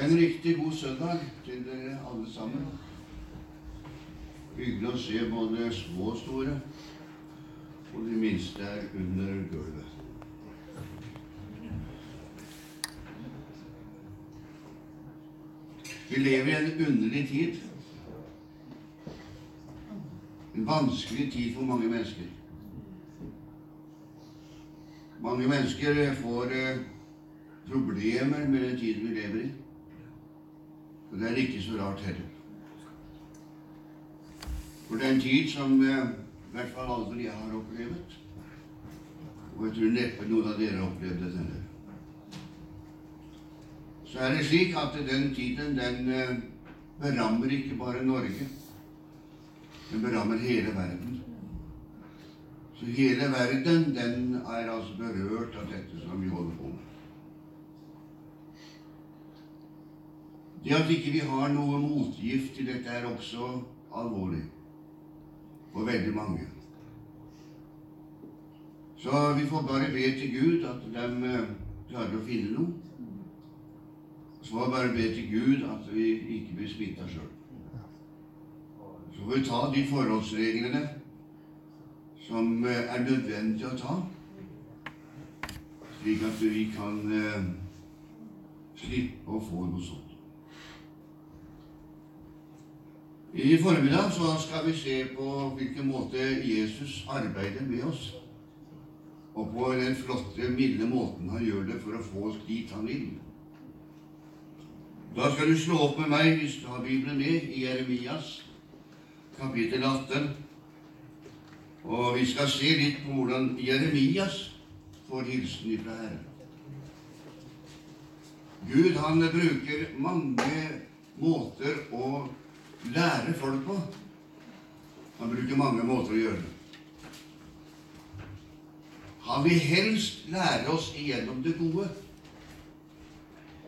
En riktig god søndag til dere alle sammen. Hyggelig å se både små og store, og de minste er under gulvet. Vi lever i en underlig tid. En vanskelig tid for mange mennesker. Mange mennesker får eh, problemer med den tiden vi lever i. Og det er ikke så rart heller. For det er en tid som eh, i hvert fall aldri jeg har opplevd. Og jeg tror neppe noen av dere har opplevd det heller. Så er det slik at den tiden, den eh, berammer ikke bare Norge. Den berammer hele verden. Så hele verden, den er altså berørt av dette som vi holder på med. Det at ikke vi har noe motgift til dette, er også alvorlig for veldig mange. Så vi får bare be til Gud at de eh, klarer å finne noe. Så får vi bare be til Gud at vi ikke blir smitta sjøl. Så får vi ta de forholdsreglene som eh, er nødvendig å ta, slik at vi kan eh, slippe å få noe sånt. I formiddag så skal vi se på hvilken måte Jesus arbeider med oss, og på den flotte, milde måten han gjør det for å få oss dit han vil. Da skal du slå opp med meg, hvis du har Bibelen med, i Jeremias kapittel 18. Og vi skal se litt på hvordan Jeremias får hilsen ifra Herren. Gud han bruker mange måter å lære folk på. Han bruker mange måter å gjøre det. Han vil helst lære oss igjennom det gode.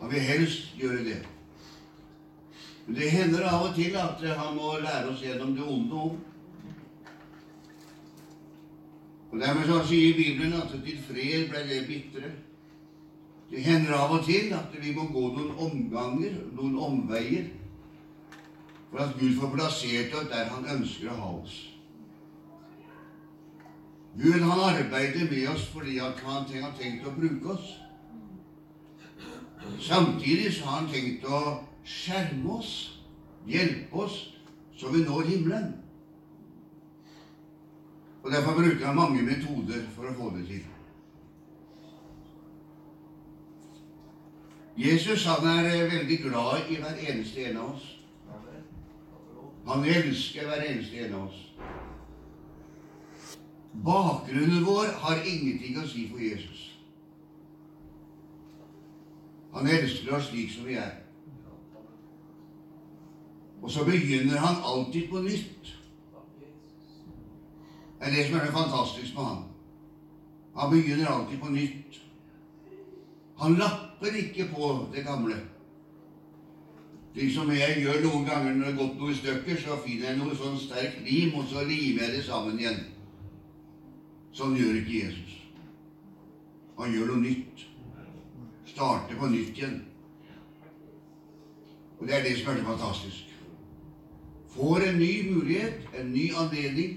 Han vil helst gjøre det. Men det hender av og til at han må lære oss gjennom det onde òg. Og Dermed så sier Bibelen at til fred ble det bitre. Det hender av og til at vi må gå noen omganger, noen omveier, for at Gud får plassert oss der Han ønsker å ha oss. Gud han arbeider med oss fordi han har tenkt å bruke oss. Samtidig så har han tenkt å skjerme oss, hjelpe oss, så vi når himmelen. Og Derfor bruker han mange metoder for å få det til. Jesus han er veldig glad i hver eneste en av oss. Han elsker hver eneste en av oss. Bakgrunnen vår har ingenting å si for Jesus. Han elsker oss slik som vi er. Og så begynner han alltid på nytt. Det er det som er det fantastiske med han. Han begynner alltid på nytt. Han lapper ikke på det gamle. Slik som jeg gjør noen ganger når det har gått noe i stykker, så finner jeg noe sånn sterk lim, og så limer jeg det sammen igjen. Sånn gjør ikke Jesus. Han gjør noe nytt. Starter på nytt igjen. Og det er det som er så fantastisk. Får en ny mulighet, en ny anledning.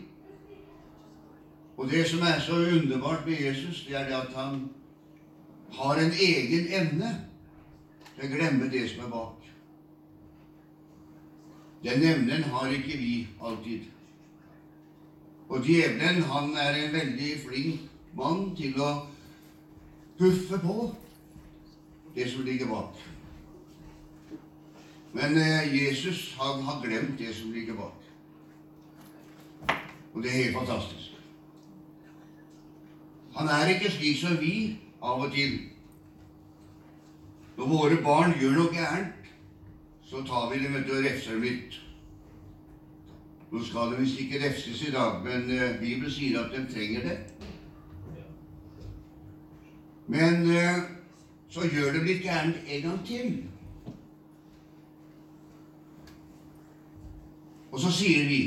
Og det som er så underbart med Jesus, det er det at han har en egen evne til å glemme det som er bak. Den evnen har ikke vi alltid. Og djevelen, han er en veldig flink mann til å puffe på det som ligger bak. Men eh, Jesus han har glemt det som ligger bak. Og det er helt fantastisk. Han er ikke slik som vi av og til. Når våre barn gjør noe gærent, så tar vi dem og refser dem litt. Nå skal de visst ikke refses i dag, men eh, Bibelen sier at de trenger det. Men eh, så gjør de litt gærent en gang til. Og så sier vi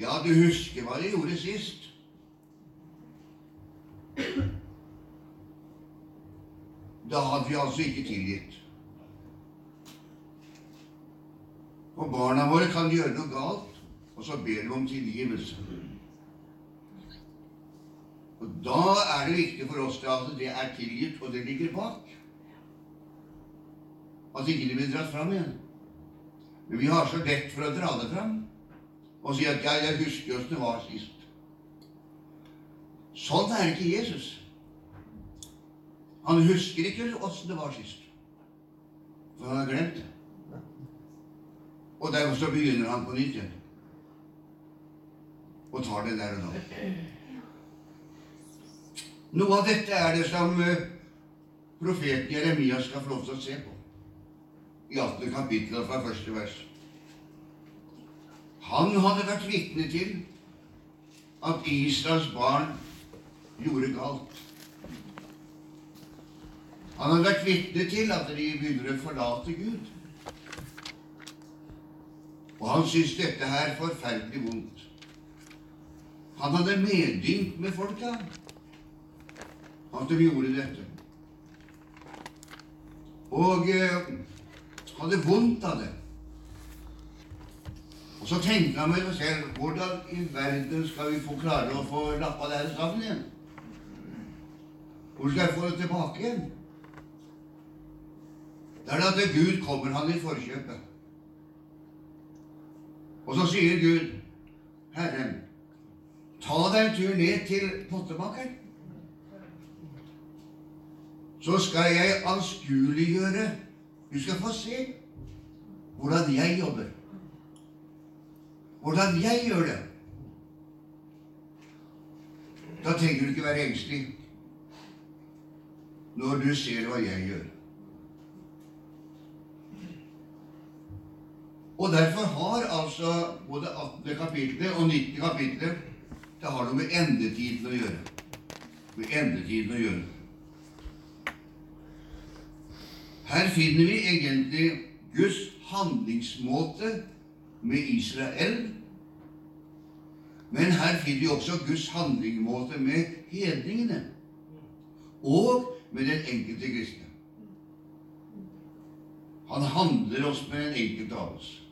Ja, du husker hva de gjorde sist? Da hadde vi altså ikke tilgitt. Og barna våre kan gjøre noe galt, og så ber de om tilgivelse. Og da er det viktig for oss at det er tilgitt, og det ligger bak. At ikke det blir dratt fram igjen. Men vi har så lett for å dra det fram og si at ja, 'jeg husker åssen det var sist'. Sånn er ikke Jesus. Han husker ikke åssen det var sist. For han har glemt det. Og derfor så begynner han på nytt igjen. Og tar det der og da. Noe av dette er det som eh, profeten Jeremia skal få lov til å se på. I 18. kapittel fra første vers. Han hadde vært vitne til at Israels barn gjorde galt. Han hadde vært vitne til at de begynner å forlate Gud. Og han syntes dette her forferdelig vondt. Han hadde medynk med folka at de gjorde dette. Og eh, hadde vondt av det. Og så tenkte han med seg selv hvordan i verden skal vi få klare å få lappa det her sammen igjen? Hvor skal jeg få det tilbake igjen? Det er da til Gud kommer han i forkjøpet. Og så sier Gud, Herren, ta deg en tur ned til pottemakeren. Så skal jeg anskueliggjøre Du skal få se hvordan jeg jobber. Hvordan jeg gjør det. Da trenger du ikke være engstelig når du ser hva jeg gjør. Og derfor har altså både 18. kapittelet og 90. kapittelet det har noe med endetiden å gjøre. Med endetiden å gjøre. Her finner vi egentlig Guds handlingsmåte med Israel. Men her finner vi også Guds handlingsmåte med hedningene. Og med den enkelte kristne. Han handler oss med den enkelte av oss.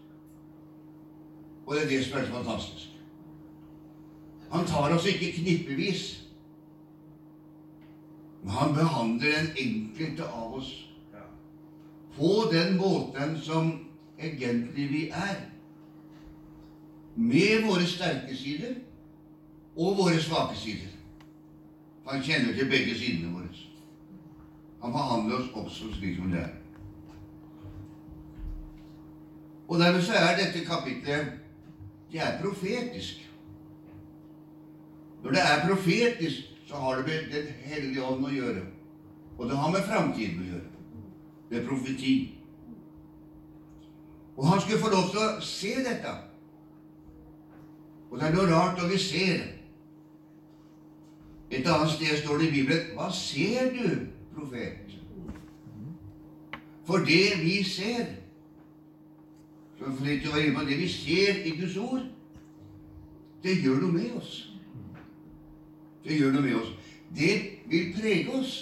Og det er det som er så fantastisk. Han tar oss ikke knippevis. Men han behandler den enkelte av oss på den måten som egentlig vi er. Med våre sterke sider og våre svake sider. Han kjenner til begge sidene våre. Han behandler oss også slik som det er. Og dermed så er dette kapitlet det er profetisk. Når det er profetisk, så har det med Den hellige ånd å gjøre. Og det har med framtiden å gjøre. Det er profeti. Og han skulle få lov til å se dette. Og det er noe rart når vi ser. Et annet sted står det i Bibelen Hva ser du, profet? For det vi ser så Flyt var inne på det vi ser i Guds ord, det gjør noe med oss. Det gjør noe med oss. Det vil prege oss.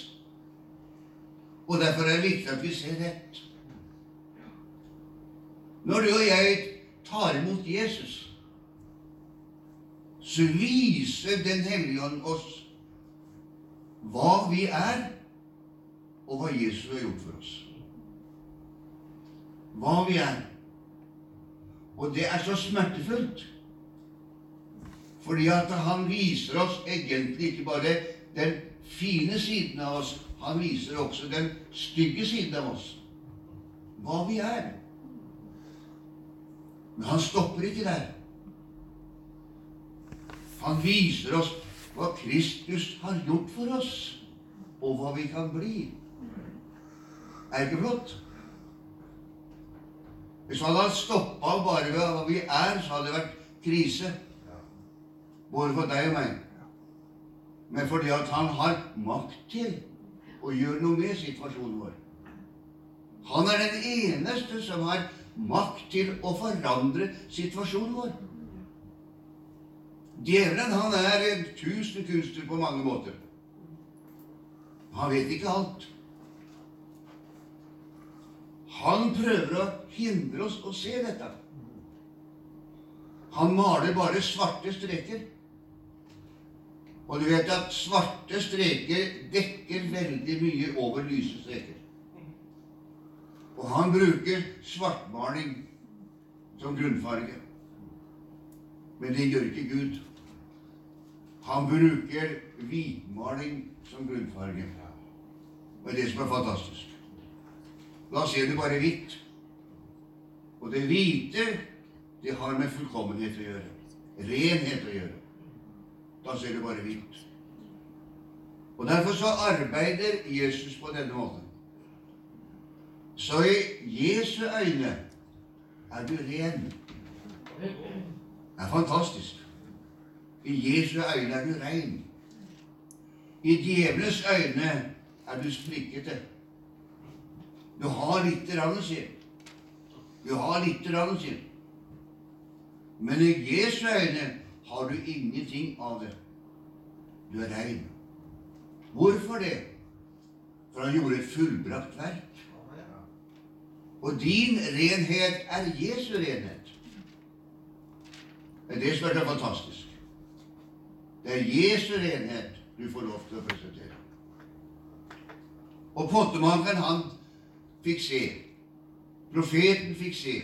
Og derfor er det viktig at vi ser rett. Når du og jeg tar imot Jesus, så viser Den hellige ånd oss hva vi er, og hva Jesus har gjort for oss. Hva vi er. Og det er så smertefullt. Fordi at han viser oss egentlig ikke bare den fine siden av oss, han viser også den stygge siden av oss. Hva vi er. Men han stopper ikke der. Han viser oss hva Kristus har gjort for oss, og hva vi kan bli. Er ikke flott? Hvis han hadde stoppa bare ved hva vi er, så hadde det vært krise. Både for deg og meg. Men fordi at han har makt til å gjøre noe med situasjonen vår. Han er den eneste som har makt til å forandre situasjonen vår. Djevelen han er en tusen kunster på mange måter. Han vet ikke alt. Han prøver å hindre oss å se dette. Han maler bare svarte streker. Og du vet at svarte streker dekker veldig mye over lyse streker. Og han bruker svartmaling som grunnfarge. Men det gjør ikke Gud. Han bruker hvitmaling som grunnfarge. Det er det som er fantastisk. Da ser du bare hvitt. Og det hvite, det har med fullkommenhet å gjøre. Renhet å gjøre. Da ser du bare hvitt. Og Derfor så arbeider Jesus på denne måten. Så i Jesu øyne er du ren. Det er fantastisk. I Jesu øyne er du rein. I djevelens øyne er du sprikkete. Du har lite grann sier Du har lite grann sier Men i Jesu øyne har du ingenting av det. Du er rein. Hvorfor det? For han gjorde et fullbrakt verk. Og din renhet er Jesu renhet. Det er det som er så fantastisk. Det er Jesu renhet du får lov til å presentere. Og pottemakeren, han fikk se. Profeten fikk se.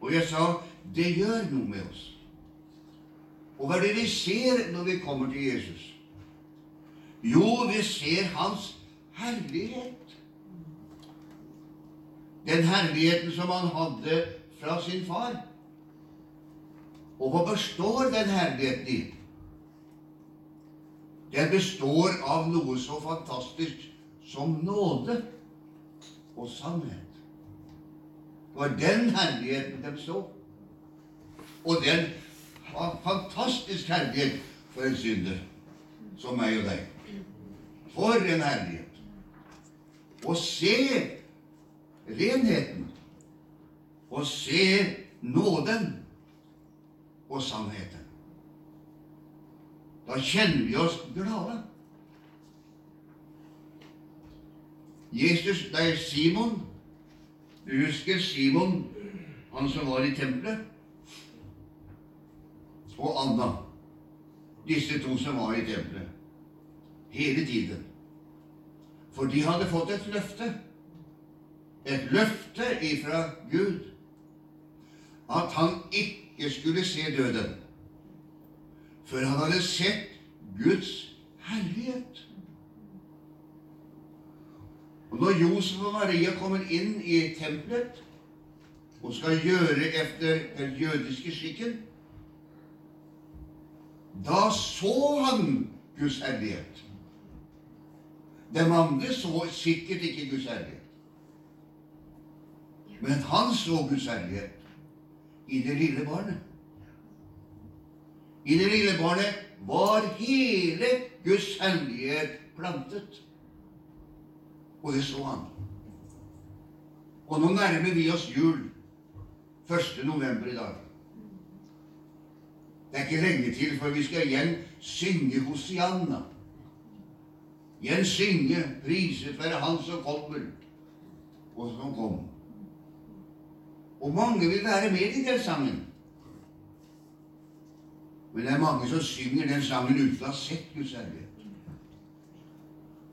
Og jeg sa det gjør noe med oss. Og hva er det vi ser når vi kommer til Jesus? Jo, vi ser hans herlighet. Den herligheten som han hadde fra sin far. Og hva består den herligheten i? Den består av noe så fantastisk som nåde og sannhet. Det var den herligheten de så. Og den fantastisk herlighet for en synder som meg og deg. For en herlighet! Å se renheten. Å se nåden og sannheten. Da kjenner vi oss glade. Jesus, det er Simon Du husker Simon, han som var i tempelet? Og Anna. Disse to som var i tempelet. Hele tiden. For de hadde fått et løfte. Et løfte ifra Gud. At han ikke skulle se døden før han hadde sett Guds herlighet. Og når Josef og Maria kommer inn i tempelet og skal gjøre efter den jødiske skikken, da så han Guds herlighet. De andre så sikkert ikke Guds herlighet. Men han så Guds herlighet i det lille barnet. I det lille barnet var hele Guds herlighet plantet. Og det så han. Og nå nærmer vi oss jul. 1. november i dag. Det er ikke lenge til før vi skal igjen synge Hosianna. Igjen synge 'Priset være Han som kommer', og som kom. Og mange vil være med i den sangen. Men det er mange som synger den sangen uten å ha sett Guds herlighet.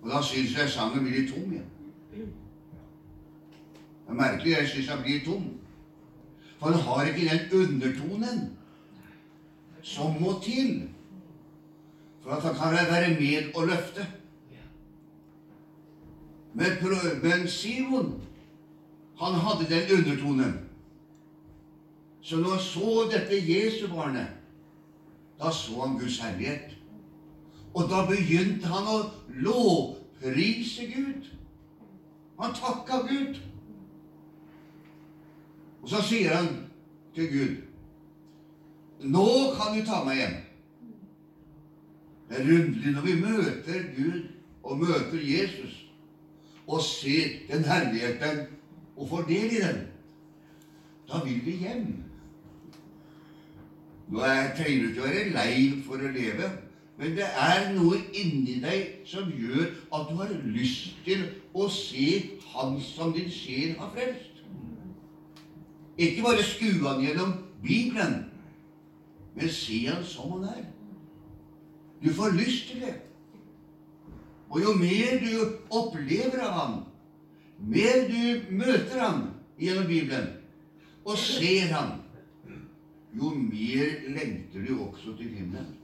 Og da syns jeg sangen blir litt tom igjen. Det er merkelig. Jeg syns han blir tom. For han har ikke den undertonen som må til for at han kan være med og løfte. Men, men Simon, han hadde den undertonen. Så når han så dette Jesu barnet, da så han Guds herlighet. Og da begynte han å lovprise Gud. Han takka Gud. Og så sier han til Gud nå kan du ta meg hjem. Det er underlig når vi møter Gud og møter Jesus og ser den herligheten og får del i den. Da vil vi hjem. Nå er trenger du ikke å være lei for å leve, men det er noe inni deg som gjør at du har lyst til å se Han som din sjel har frelst. Ikke bare skue han gjennom Bibelen, Han som han er. Du får lyst til det. Og jo mer du opplever av ham, mer du møter ham gjennom Bibelen og ser ham, jo mer lengter du også til himmelen.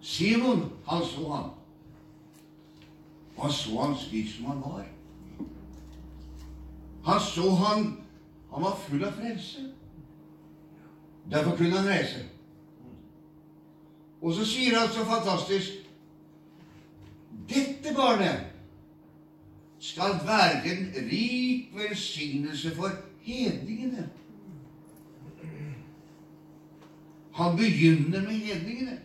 Simon, han så ham. Han så ham slik som han var. Han så han Han var full av frelse. Derfor kunne han reise. Og så sier han så fantastisk Dette barnet skal være en rik velsignelse for hedningene. Han begynner med hedningene.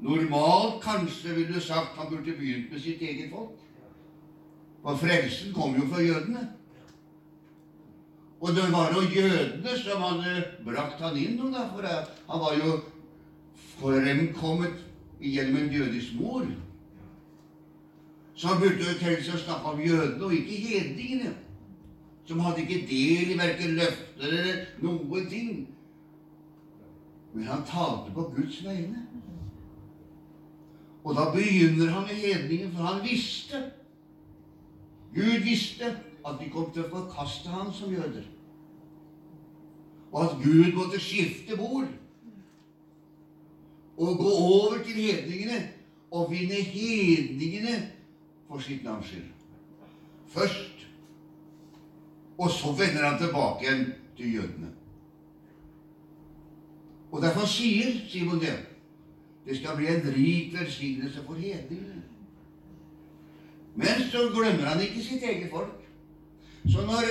Normalt kanskje ville sagt han burde begynt med sitt eget folk. For frelsen kom jo fra jødene. Og det var jo jødene som hadde brakt han inn, da, for han var jo fremkommet gjennom en jødisk mor. Så han burde jo tenkt seg å snakke om jødene, og ikke hedningene. Som hadde ikke del i verken løfter eller noen ting. Men han talte på Guds vegne. Og da begynner han med hedningen, for han visste Gud visste at de kom til å forkaste ham som jøder. Og at Gud måtte skifte bord og gå over til hedningene og vinne hedningene for sitt navns skyld. Først. Og så vender han tilbake igjen til jødene. Og derfor sier Simon det. Det skal bli en rik velsignelse for hedningene. Men så glemmer han ikke sitt eget folk. Så når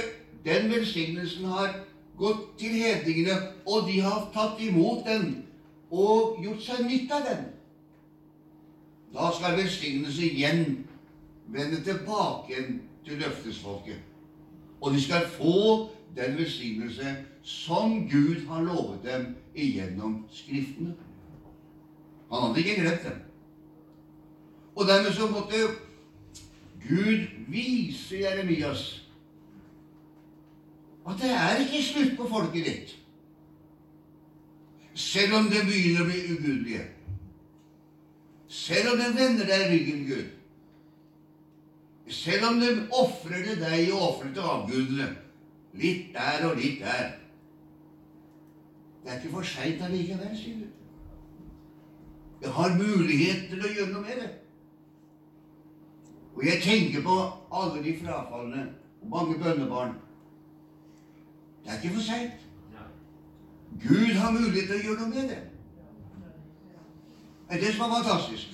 den velsignelsen har gått til hedningene, og de har tatt imot den og gjort seg nytt av den, da skal velsignelse igjen vende tilbake igjen til løftesfolket. Og de skal få den velsignelse som Gud har lovet dem igjennom Skriftene. Han hadde ikke glemt dem. Og dermed så måtte Gud vise Jeremias at det er ikke slutt på folket ditt. Selv om det begynner å bli ugudelige. Selv om den vender deg ryggen, Gud. Selv om de ofrer til deg og ofrer til avgudene. Litt der og litt der. Det er ikke for seint allikevel, sier du. Jeg har mulighet til å gjøre noe med det. Og jeg tenker på alle de frafalne og mange bønnebarn. Det er ikke for seint. Gud har mulighet til å gjøre noe med det. Det er det som er fantastisk.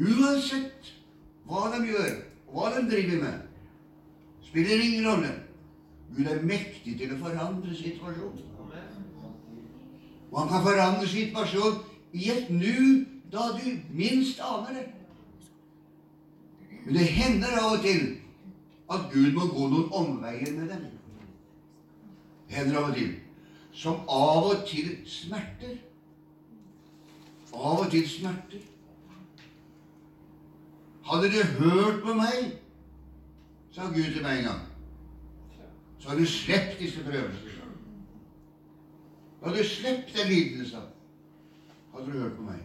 Uansett hva de gjør, hva de driver med, spiller ingen rolle. Gud er mektig til å forandre situasjonen. Og han kan forandre situasjonen i et nu da du minst aner det. Men det hender av og til at Gud må gå noen omveier med dem. Hender og til. Som av og til smerter. Av og til smerter. Hadde du hørt på meg, sa Gud til meg en gang, så hadde du sluppet disse prøvelsene. Du hadde sluppet den lidelsen. Hadde du hørt på meg.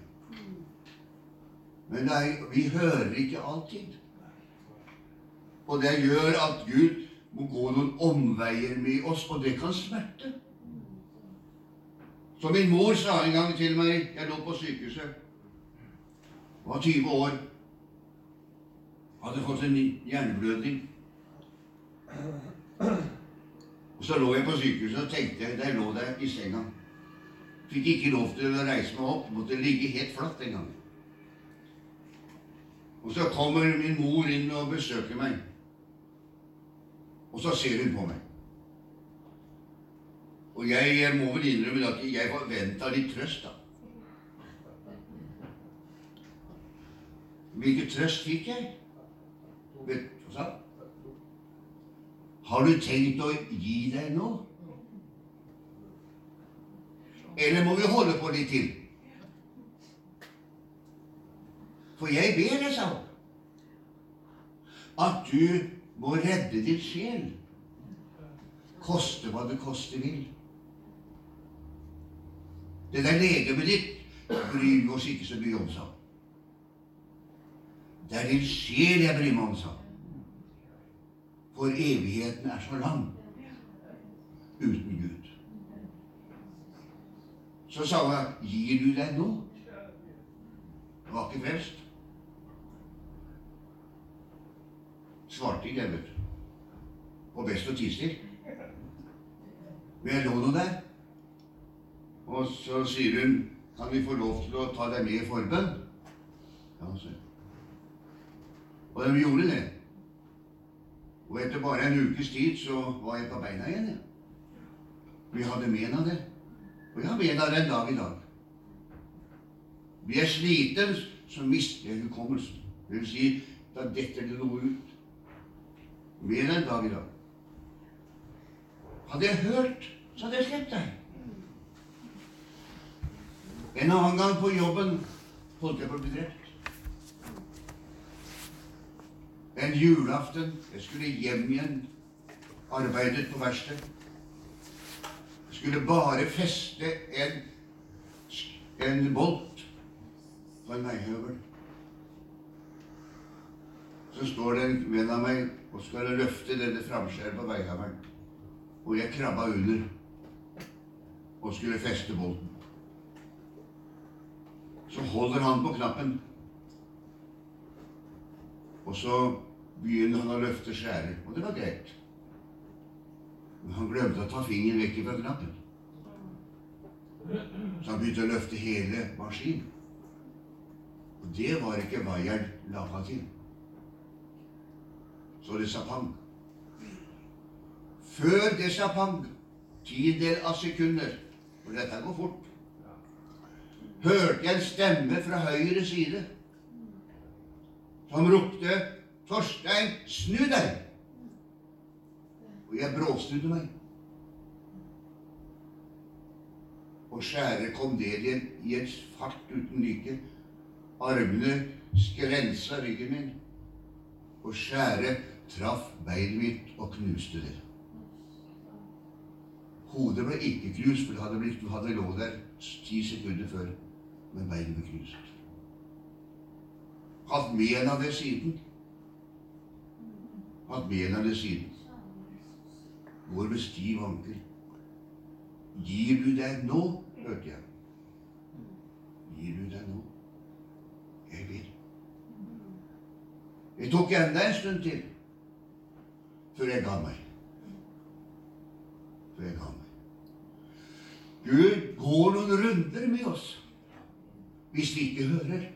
Men nei, vi hører ikke alltid. Og det gjør at Gud må gå noen omveier med oss, og det kan smerte. Som min mor sa en gang til meg Jeg lå på sykehuset. Var 20 år. Hadde fått en hjerneblødning. Og så lå jeg på sykehuset og tenkte Der lå jeg i senga. Fikk ikke lov til å reise meg opp. Måtte ligge helt flatt en gang. Og så kommer min mor inn og besøker meg. Og så ser hun på meg. Og jeg, jeg må vel innrømme at jeg forventa litt trøst, da. Hvilken trøst fikk jeg? Vet du hva? Har du tenkt å gi deg nå? Eller må vi holde på litt til? For jeg ber deg, sa at du må redde din sjel. Koste hva det koste vil. Det der legemet ditt bryr vi oss ikke så mye om, sa. Det er din sjel jeg bryr meg om, sa. For evigheten er så lang uten Gud. Så sa hun, gir du deg nå? Det var ikke frelst. Svarte ikke jeg, vet du. Og best tie stille. Men jeg lå nå der. Og så sier hun, kan vi få lov til å ta deg med i forbønn? Ja, så. Og de gjorde det. Og etter bare en ukes tid så var jeg på beina igjen. Ja. Vi hadde men av det. Og jeg har men av det en dag i dag. Blir jeg sliten, så mister jeg hukommelsen. Det vil si, da detter det noe ut. Mer en dag i dag. Hadde jeg hørt, så hadde jeg sluppet deg. En annen gang på jobben holdt jeg på å bli drept. En julaften. Jeg skulle hjem igjen. Arbeidet på verksted. Jeg skulle bare feste en, en bolt på en veihøvel. Så står det en venn av meg og skulle løfte denne framskjæren på veihammeren. Og jeg krabba under og skulle feste bolten. Så holder han på knappen. Og så begynner han å løfte skjæret. Og det var greit. Men han glemte å ta fingeren vekk fra knappen. Så han begynte å løfte hele maskinen. Og det var ikke jeg laga til. Så det sa pang. Før det sa pang, tiendedel av sekunder, for dette går fort, hørte jeg en stemme fra høyre side som ropte 'Torstein, snu deg!' Og jeg bråsnudde meg. Og skjæret kom ned igjen i en fart uten like. Armene skrensa ryggen min, og skjæret traff beinet og knuste det. Hodet ble ikke knust, for det hadde, blitt, hadde lå der ti sekunder før. Men beinet ble knust. Hatt men av det siden. Hatt men av det siden. Går med stiv ankel. Gir du deg nå? hørte jeg. Gir du deg nå? Jeg vil. Det tok enda en stund til før jeg ga meg. Før jeg ga meg. Gud går noen runder med oss hvis vi ikke hører.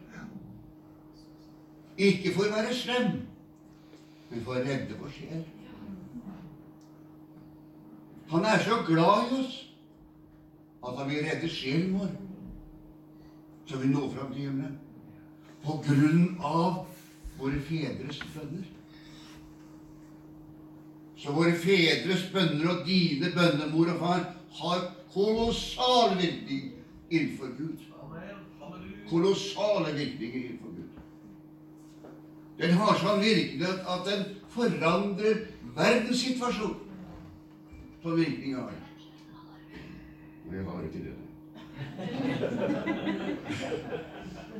Ikke for å være slem, men for å redde vår sjel. Han er så glad i oss at han vil redde sjelen vår, så vi når fram til himmelen. På grunn av våre fedres bønner. Så våre fedres bønner og dine bønner, mor og far, har kolossal virkning innenfor Gud. Kolossale virkninger innenfor Gud. Den har sånn virkning at den forandrer verdenssituasjonen. På virkning av den. Og jeg har ikke det.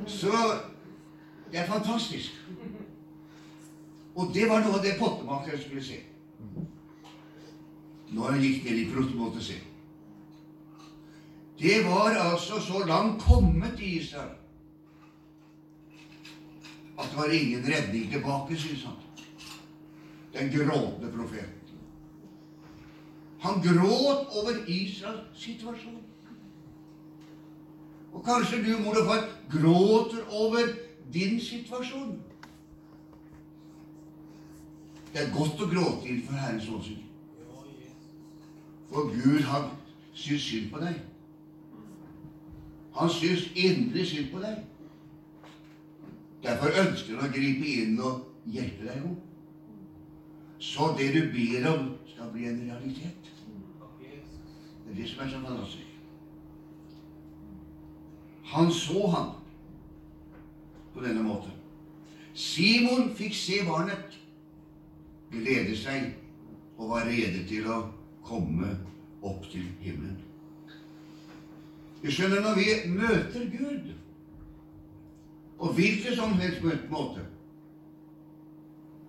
Så det er fantastisk. Og det var noe av det pottemakeren skulle se. Når han gikk ned i protomålet si. Det var altså så langt kommet i Israel at det var ingen redning tilbake, synes han. Den gråtende profeten. Han gråt over Israels situasjon. Og kanskje du, mor og far, gråter over din situasjon. Det er godt å gråte innenfor Herrens åsyn. For Gud, han syns synd på deg. Han syns inderlig synd på deg. Derfor ønsker han å gripe inn og hjelpe deg om. Så det du ber om, skal bli en realitet. Det er det som er så fantastisk. Han så han på denne måten. Simon fikk se barnet, glede seg og var rede til å komme opp til himmelen. Du skjønner, når vi møter Gud på hvilken som helst måte,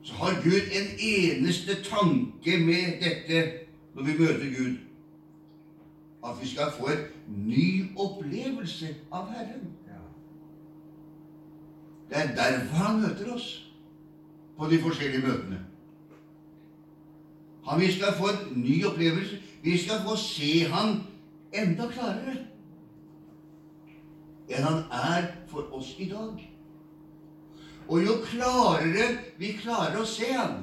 så har Gud en eneste tanke med dette når vi møter Gud. At vi skal få en ny opplevelse av Herren. Det er derfor han møter oss på de forskjellige møtene. Han, vi skal få en ny opplevelse. Vi skal få se han enda klarere enn han er for oss i dag. Og jo klarere vi klarer å se han,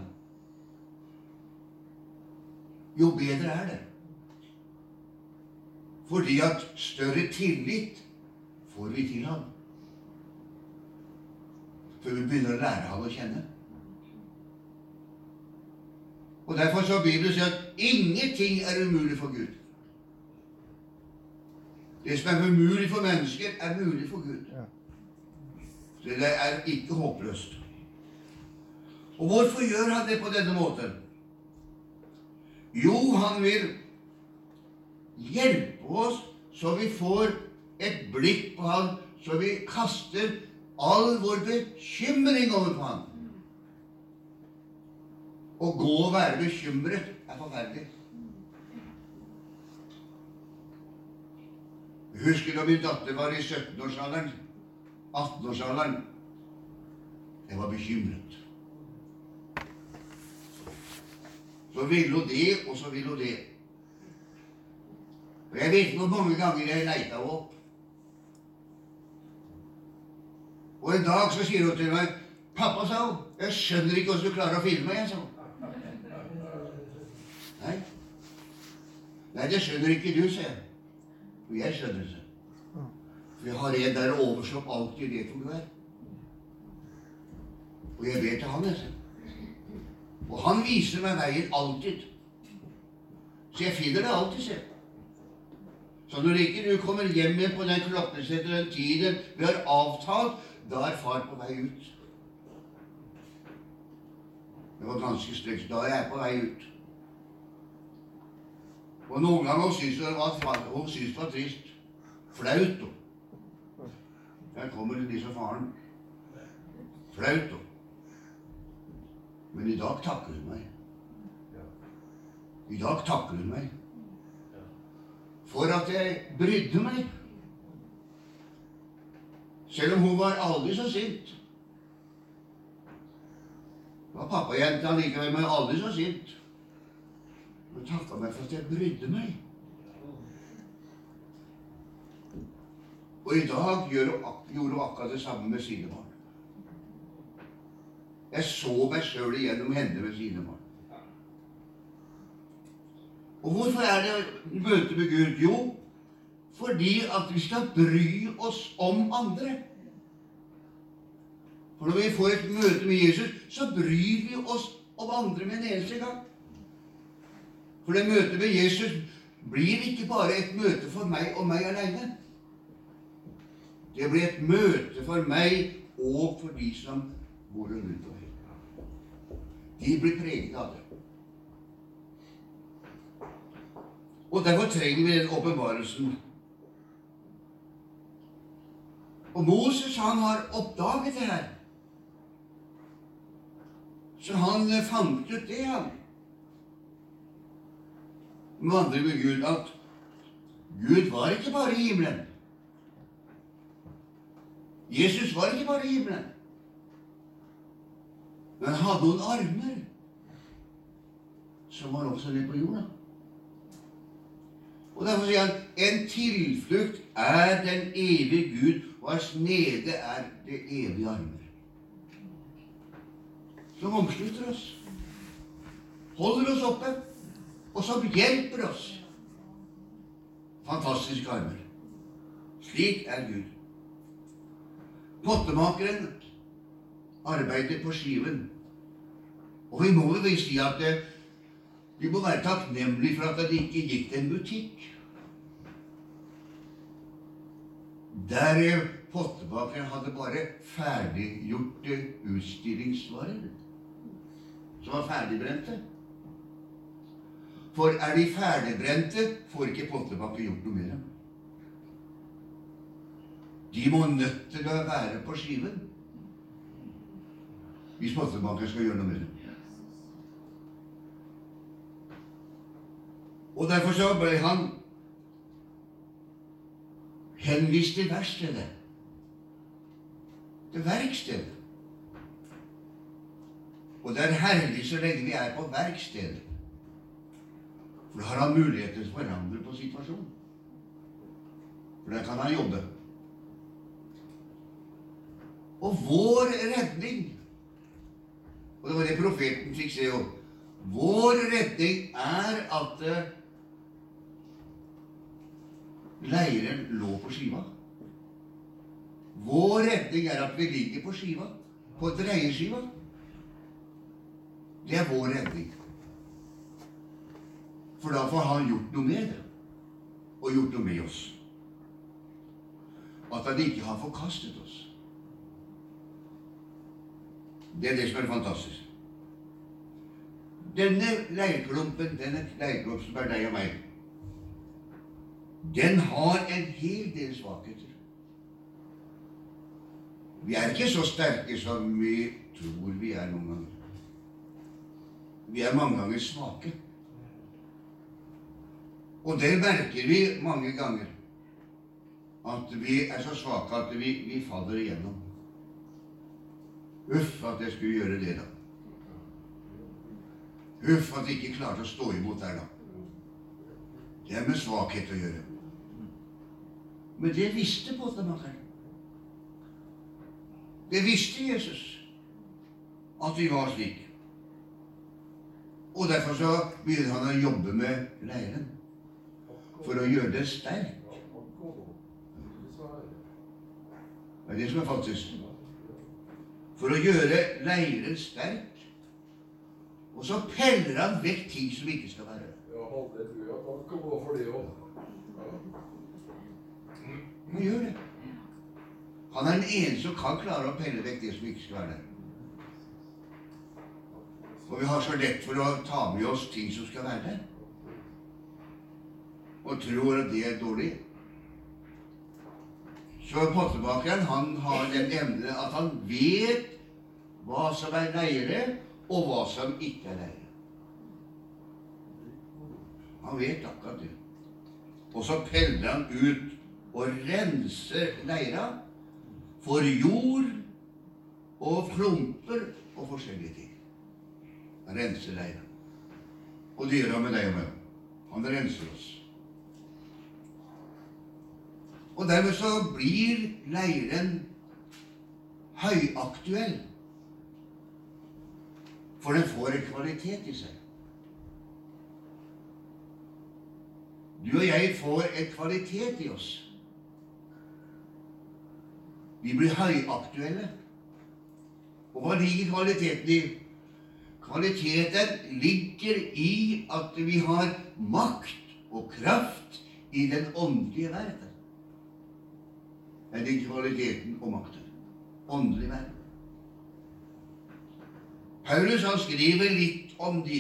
jo bedre er det. Fordi at større tillit får vi til ham. Før vi begynner å lære ham å kjenne. Og Derfor så Bibelen sier at ingenting er umulig for Gud. Det som er umulig for mennesker, er mulig for Gud. Så det er ikke håpløst. Og hvorfor gjør han det på denne måten? Jo, han vil hjelpe oss så vi får et blikk på ham, så vi kaster all vår bekymring over på ham. Å gå og være bekymret er forferdelig. Jeg husker da min datter var i 17-årsalderen, 18-årsalderen. Jeg var bekymret. Så ville hun det, og så ville hun det. Og jeg vet hvor mange ganger jeg leita henne opp. Og en dag så sier hun til meg 'Pappa', sa hun, 'jeg skjønner ikke hvordan du klarer å filme', jeg, sa hun. Nei. Nei, det skjønner ikke du, sier jeg. Og jeg skjønner det. For jeg har en der over som alltid vet hvor du er. Og jeg vet det han, jeg. Og han viser meg veien alltid. Så jeg finner det alltid, sier Så når ikke du kommer hjem igjen på den klokkeslett den tiden vi har avtalt, da er far på vei ut. Det var ganske stygt. Da er jeg på vei ut. Og noen ganger syntes hun det var trist. Flaut. Der kommer disse faren. Flaut. Men i dag takker hun meg. I dag takker hun meg for at jeg brydde meg. Selv om hun var aldri så sint. Det var pappajenta likevel, men aldri så sint. Hun takka meg for at jeg brydde meg. Og i dag gjorde hun akkurat det samme med sine barn. Jeg så meg sjøl igjennom henne med sine barn. Og hvorfor er det møte med Gud? Jo, fordi at vi skal bry oss om andre. For når vi får et møte med Jesus, så bryr vi oss om andre med en eneste gang. For det møtet med Jesus blir ikke bare et møte for meg og meg aleine. Det blir et møte for meg og for de som bor rundt omkring. De blir preget av det. Og derfor trenger vi den åpenbarelsen. Og Moses han har oppdaget det her. Så han fant ut det, han. Vandrer med Gud at Gud var ikke bare i himmelen. Jesus var ikke bare i himmelen. Men han hadde noen armer som var også nede på jorda. Og Derfor sier han en tilflukt er den evige Gud, og hans nede er det evige armer. Som omslutter oss, holder oss oppe, og som hjelper oss. Fantastiske armer. Slik er Gud. Pottemakeren arbeider på skiven. Og vi må jo si at det, vi må være takknemlige for at det ikke gikk til en butikk. Der pottemakeren hadde bare ferdiggjorte utstillingsvarer som var ferdigbrente. For er de ferdigbrente, får ikke pottebaker gjort noe med dem. de må nødt til å være på skiven. Hvis Potterbankeren skal gjøre noe med det. Og derfor så ble han henvist til verkstedet. Til verkstedet. Og det er herlig så lenge vi er på verkstedet. For da har han mulighet til å forandre på situasjonen. For der kan han jobbe. Og vår redning Og det var det profeten fikk se òg. Vår redning er at eh, leiren lå på skiva. Vår redning er at vi ligger på skiva. På dreieskiva. Det er vår redning. For da får han gjort noe med det. Og gjort noe med oss. At han ikke har forkastet oss. Det er det som er fantastisk. Denne leirklumpen, denne leirklumpen som er deg og meg, den har en hel del svakheter. Vi er ikke så sterke som vi tror vi er noen ganger. Vi er mange ganger svake. Og det merker vi mange ganger. At vi er så svake at vi, vi faller igjennom. Uff, at jeg skulle gjøre det, da. Uff, at jeg ikke klarte å stå imot der, da. Det er med svakhet å gjøre. Men det visste pottemakeren. Det visste Jesus, at vi var slik. Og derfor så begynner han å jobbe med leiren for å gjøre det sterkt. Det er det som er faktisk. for å gjøre leiren sterk. Og så peller han vekk ting som ikke skal være Ja, for det òg. Han gjør det. Han er den eneste som kan klare å pelle vekk det som ikke skal være der. Og vi har så lett for å ta med oss ting som skal være der. Og tror at det er dårlig. Så pottebakeren han har den evne at han vet hva som er leire, og hva som ikke er leire. Han vet akkurat det. Og så peller han ut og renser leira for jord og klumper og forskjellige ting. Han renser leira. Og det gjør han med deg og meg. Han renser oss. Og dermed så blir leiren høyaktuell. For den får en kvalitet i seg. Du og jeg får en kvalitet i oss. Vi blir høyaktuelle. Og hva ligger kvaliteten i? Kvaliteten ligger i at vi har makt og kraft i den åndelige verden. Det er kvaliteten og makten. Åndelig verden. Paulus han skriver litt om de,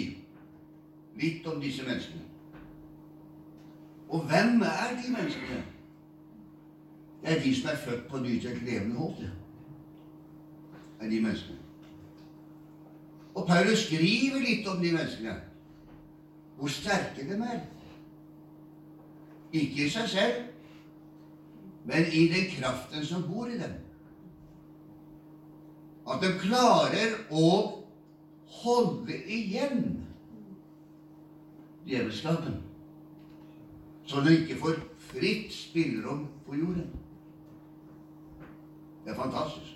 litt om disse menneskene. Og hvem er de menneskene? Det er de som er født på ny til et levende håp. Det er de menneskene. Og Paulus skriver litt om de menneskene. Hvor sterke de er. Ikke i seg selv, men i den kraften som bor i dem. At de klarer å holde igjen djevelskapen, så de ikke får fritt spillerom på jorden. Det er fantastisk.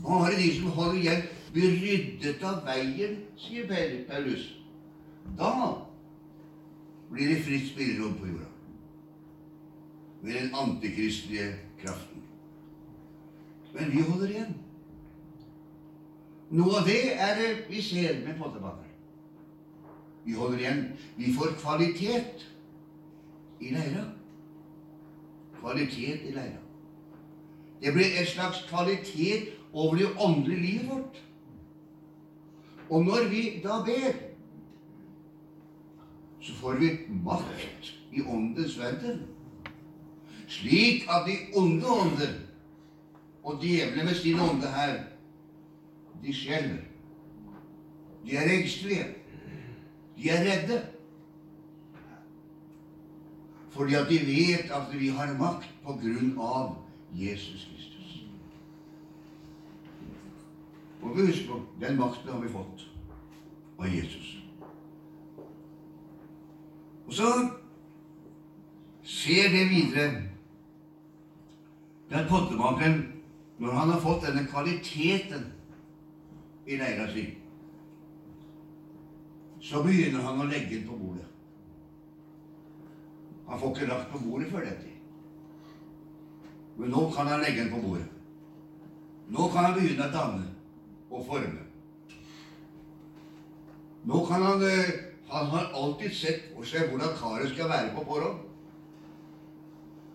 Bare de som holder igjen, blir ryddet av veien, sier Paulus. Da blir det fritt spillerom på jorda. Med den antikristelige kraften. Men vi holder igjen. Noe av det er det vi ser med pottebakeren. Vi holder igjen. Vi får kvalitet i leira. Kvalitet i leira. Det blir en slags kvalitet over det åndelige livet vårt. Og når vi da ber, så får vi makt i åndens verden. Slik at de onde ånder og djevlene med sin ånde her, de skjelver. De er engstelige. De er redde. Fordi at de vet at vi har makt på grunn av Jesus Kristus. Og vi husker på, den makten har vi fått av Jesus. Og så ser det videre der pottemakeren, når han har fått denne kvaliteten i leira si, så begynner han å legge den på bordet. Han får ikke lagt på bordet før dette. Men nå kan han legge den på bordet. Nå kan han begynne å danne og forme. Nå kan han eh, Han har alltid sett for seg hvordan karet skal være på forhånd.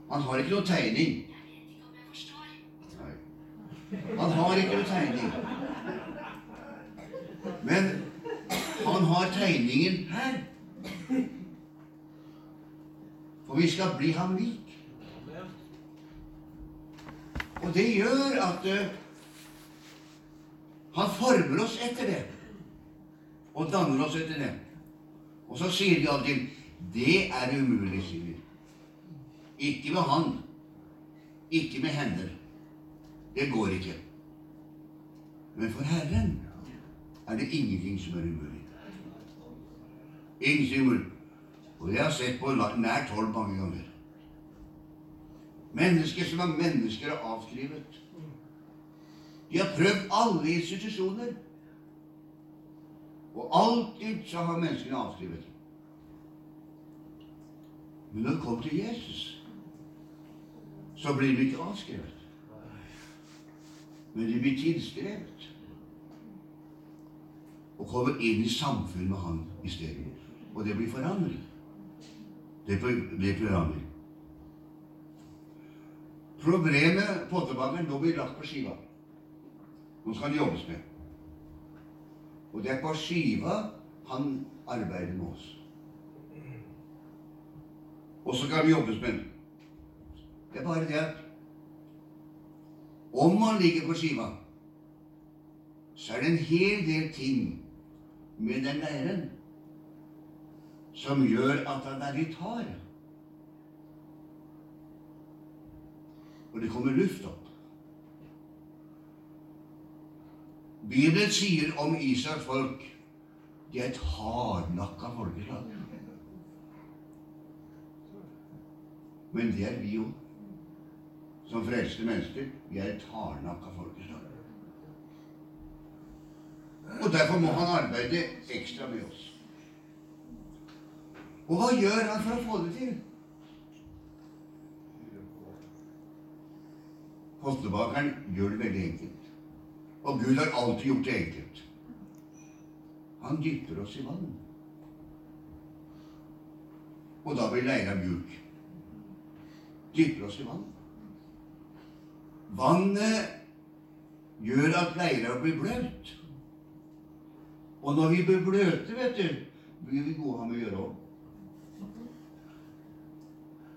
Han har ikke noe tegning. Han har ikke noen tegning. Men han har tegningen her. For vi skal bli ham lik. Og det gjør at uh, han former oss etter det. Og danner oss etter det. Og så sier de alltid 'Det er umulig', sier vi. Ikke med han. Ikke med hender. Det går ikke. Men for Herren er det ingenting som er umulig. Ingenting umulig. Og jeg har sett på nært hold mange ganger. Mennesker som er mennesker er avskrevet. De har prøvd alle institusjoner. Og alltid så har menneskene avskrevet. Men når det kommer til Jesus, så blir de ikke avskrevet. Men de blir tilskrevet. Og kommer inn i samfunn med Han i stedet. Og det blir forandring. Det blir forandring. Problemet pottebakeren nå blir lagt på skiva. Nå skal det jobbes med. Og det er på skiva han arbeider med oss. Og så kan vi jobbes med. Det er bare det at om man ligger på skiva, så er det en hel del ting med den leiren som gjør at han er litt hard. Og det kommer luft opp. Bibelen sier om Israels folk de er et hardnakka folkeslag. Men det er vi òg. Som frelste mennesker. Vi er et hardnakka folkeslag. Og derfor må han arbeide ekstra med oss. Og hva gjør han for å få det til? Postebakeren gjør det veldig enkelt. Og Gud har alltid gjort det enkelt. Han dypper oss i vann. Og da blir leira mjuk. Dypper oss i vann. Vannet gjør at leira blir bløt. Og når vi blir bløte, vet du, blir vi gode med å gjøre òg.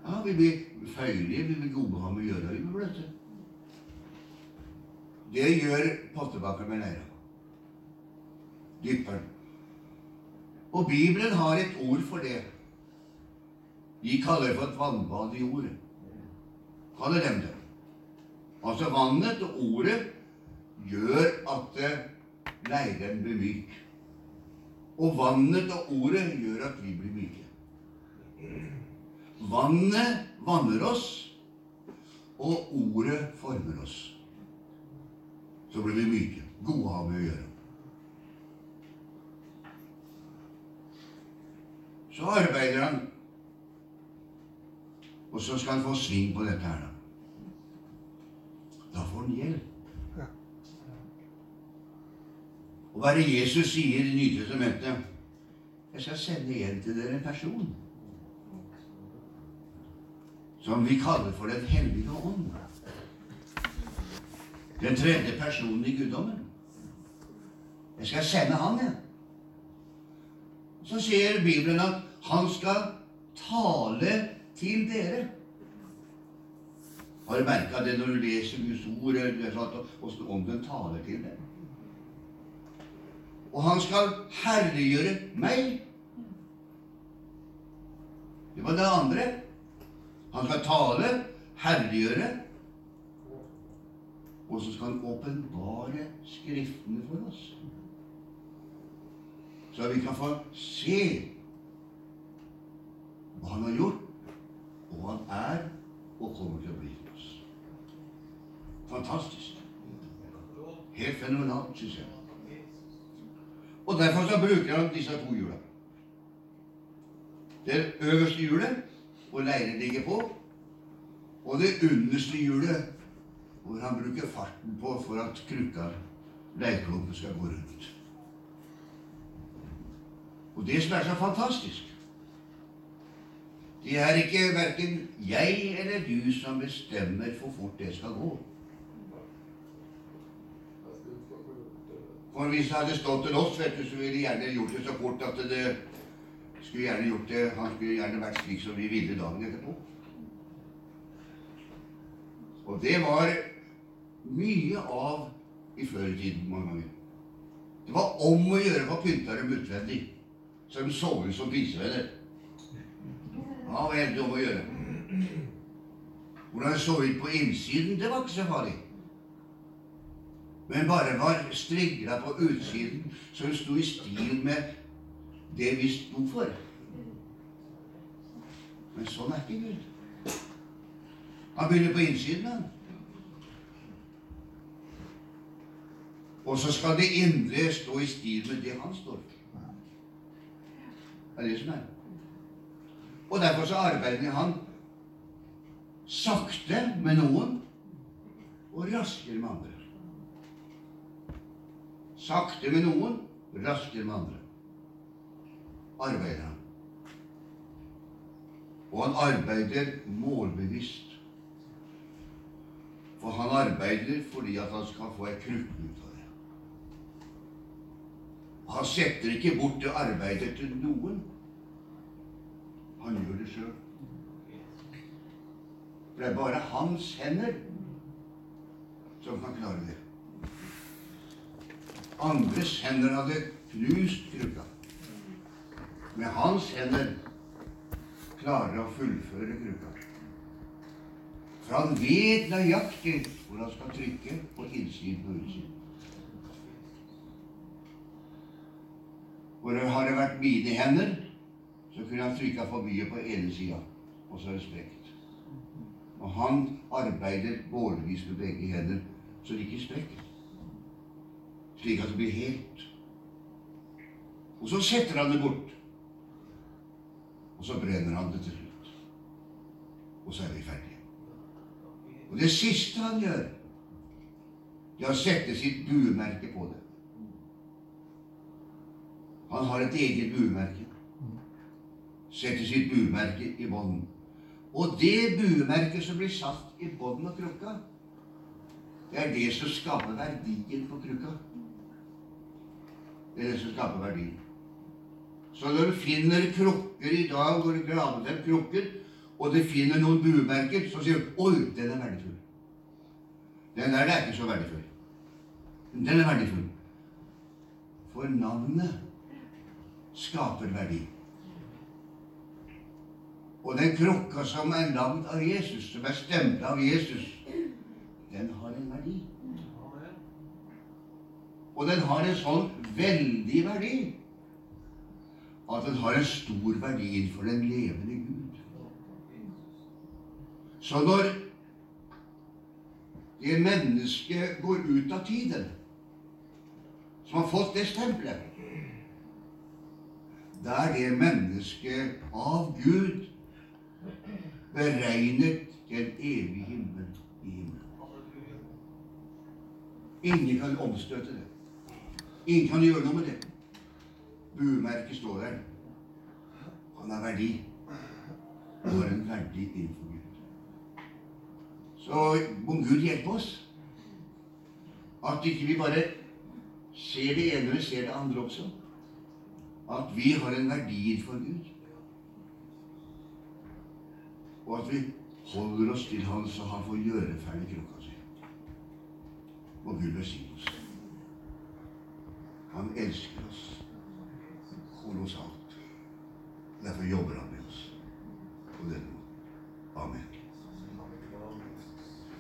Ja, vi blir feilige, vi blir gode med å gjøre, vi blir bløte. Det gjør pottebakeren med leira. Dypper. Og Bibelen har et ord for det. De kaller det for et vannbad i jord. Kaller dem det. Altså vannet og ordet gjør at leiren blir myk. Og vannet og ordet gjør at vi blir myke. Vannet vanner oss, og ordet former oss. Så blir vi myke. Gode å ha med å gjøre. Så arbeider han, og så skal han få sving på dette her, da. Da får han hjelp. Og hva er det Jesus sier i Nytestamentet? Jeg skal sende igjen til dere en person som vi kaller for Den hellige ånd. Den tredje personen i guddommen. Jeg skal sende han, jeg. Så sier Bibelen at han skal tale til dere. Har du merka det når du leser Guds ord, og åssen ånden taler til deg? Og han skal herliggjøre meg. Det var det andre. Han skal tale, herliggjøre, og så skal han åpenbare Skriftene for oss. Så vi kan få se hva han har gjort, og hva han er og kommer til å bli hos oss. Fantastisk. Helt fenomenalt, syns jeg. Og derfor så bruker han disse to hjula. Det øverste hjulet, hvor leiren ligger på, og det underste hjulet, hvor han bruker farten på for at krukka, leirklumpen, skal gå rundt. Og det som er så fantastisk Det er ikke verken jeg eller du som bestemmer hvor fort det skal gå. For hvis det hadde stått til oss, vet du, så ville de gjerne gjort det så fort at det skulle gjerne gjort det Han skulle gjerne vært slik som vi ville dagen etterpå. Og det var mye av i før mange ganger. Det var om å gjøre for pynta dem utvendig, så de så ut som pinsevenner. Ja, hva er det om å gjøre? Hvordan så ut på innsiden, det var ikke så farlig. Men bare var strigla på utsiden, så det sto i stil med det vi sto for. Men sånn er ikke Gud. Han begynner på innsiden, han. Og så skal det indre stå i stil med det han står for. Det er det som er. Og derfor så arbeider han sakte med noen og raskere med andre. Sakte med noen, raskere med andre. Arbeider han. Og han arbeider målbevisst. For han arbeider fordi at han skal få ei krukke ut av det. Han setter ikke bort det arbeidet til noen. Han gjør det sjøl. For det er bare hans hender som kan klare det. Andres hender hadde knust krukka. Med hans hender klarer å fullføre krukka. For han vet nøyaktig hvor han skal trykke på innsiden og utsiden. Hvor har det vært mine hender, så kunne han trykka for mye på ene sida, og så er det sprekt. Og han arbeider målvis med begge hender, så det ikke sprekker. Slik at det blir helt. Og så setter han det bort. Og så brenner han det til slutt. Og så er vi ferdige. Og det siste han gjør, det er å sette sitt buemerke på det. Han har et eget buemerke. Setter sitt buemerke i bånden. Og det buemerket som blir satt i bånden av krukka, det er det som skaper verdien på krukka. Det er det som skaper verdien. Så når du finner krukker i dag, hvor du graver frem krukker, og du finner noen buemerker, så sier du 'Oi, den er verdifull'. Den der er ikke så verdifull. Den er verdifull. For navnet skaper verdi. Og den krukka som er lagd av Jesus, som er stemt av Jesus, den har en verdi. Og den har en sånn veldig verdi at den har en stor verdi innenfor den levende Gud. Så når det mennesket går ut av tiden, som har fått det stempelet, da er det mennesket av Gud beregnet til evig himmel i himmelen. Ingen kan omstøte det. Ingen kan gjøre noe med det. Bumerket står der. Han har verdi. Han har en verdi innenfor Gud. Så må Gud hjelpe oss. At ikke vi bare ser det ene, men ser det andre også. At vi har en verdi innenfor Gud og at vi holder oss til Han så Han får gjøre ferdig krukka si. Og Gud velsigne oss. Han elsker oss Holder oss alt. Derfor jobber han med oss på denne måten. Amen.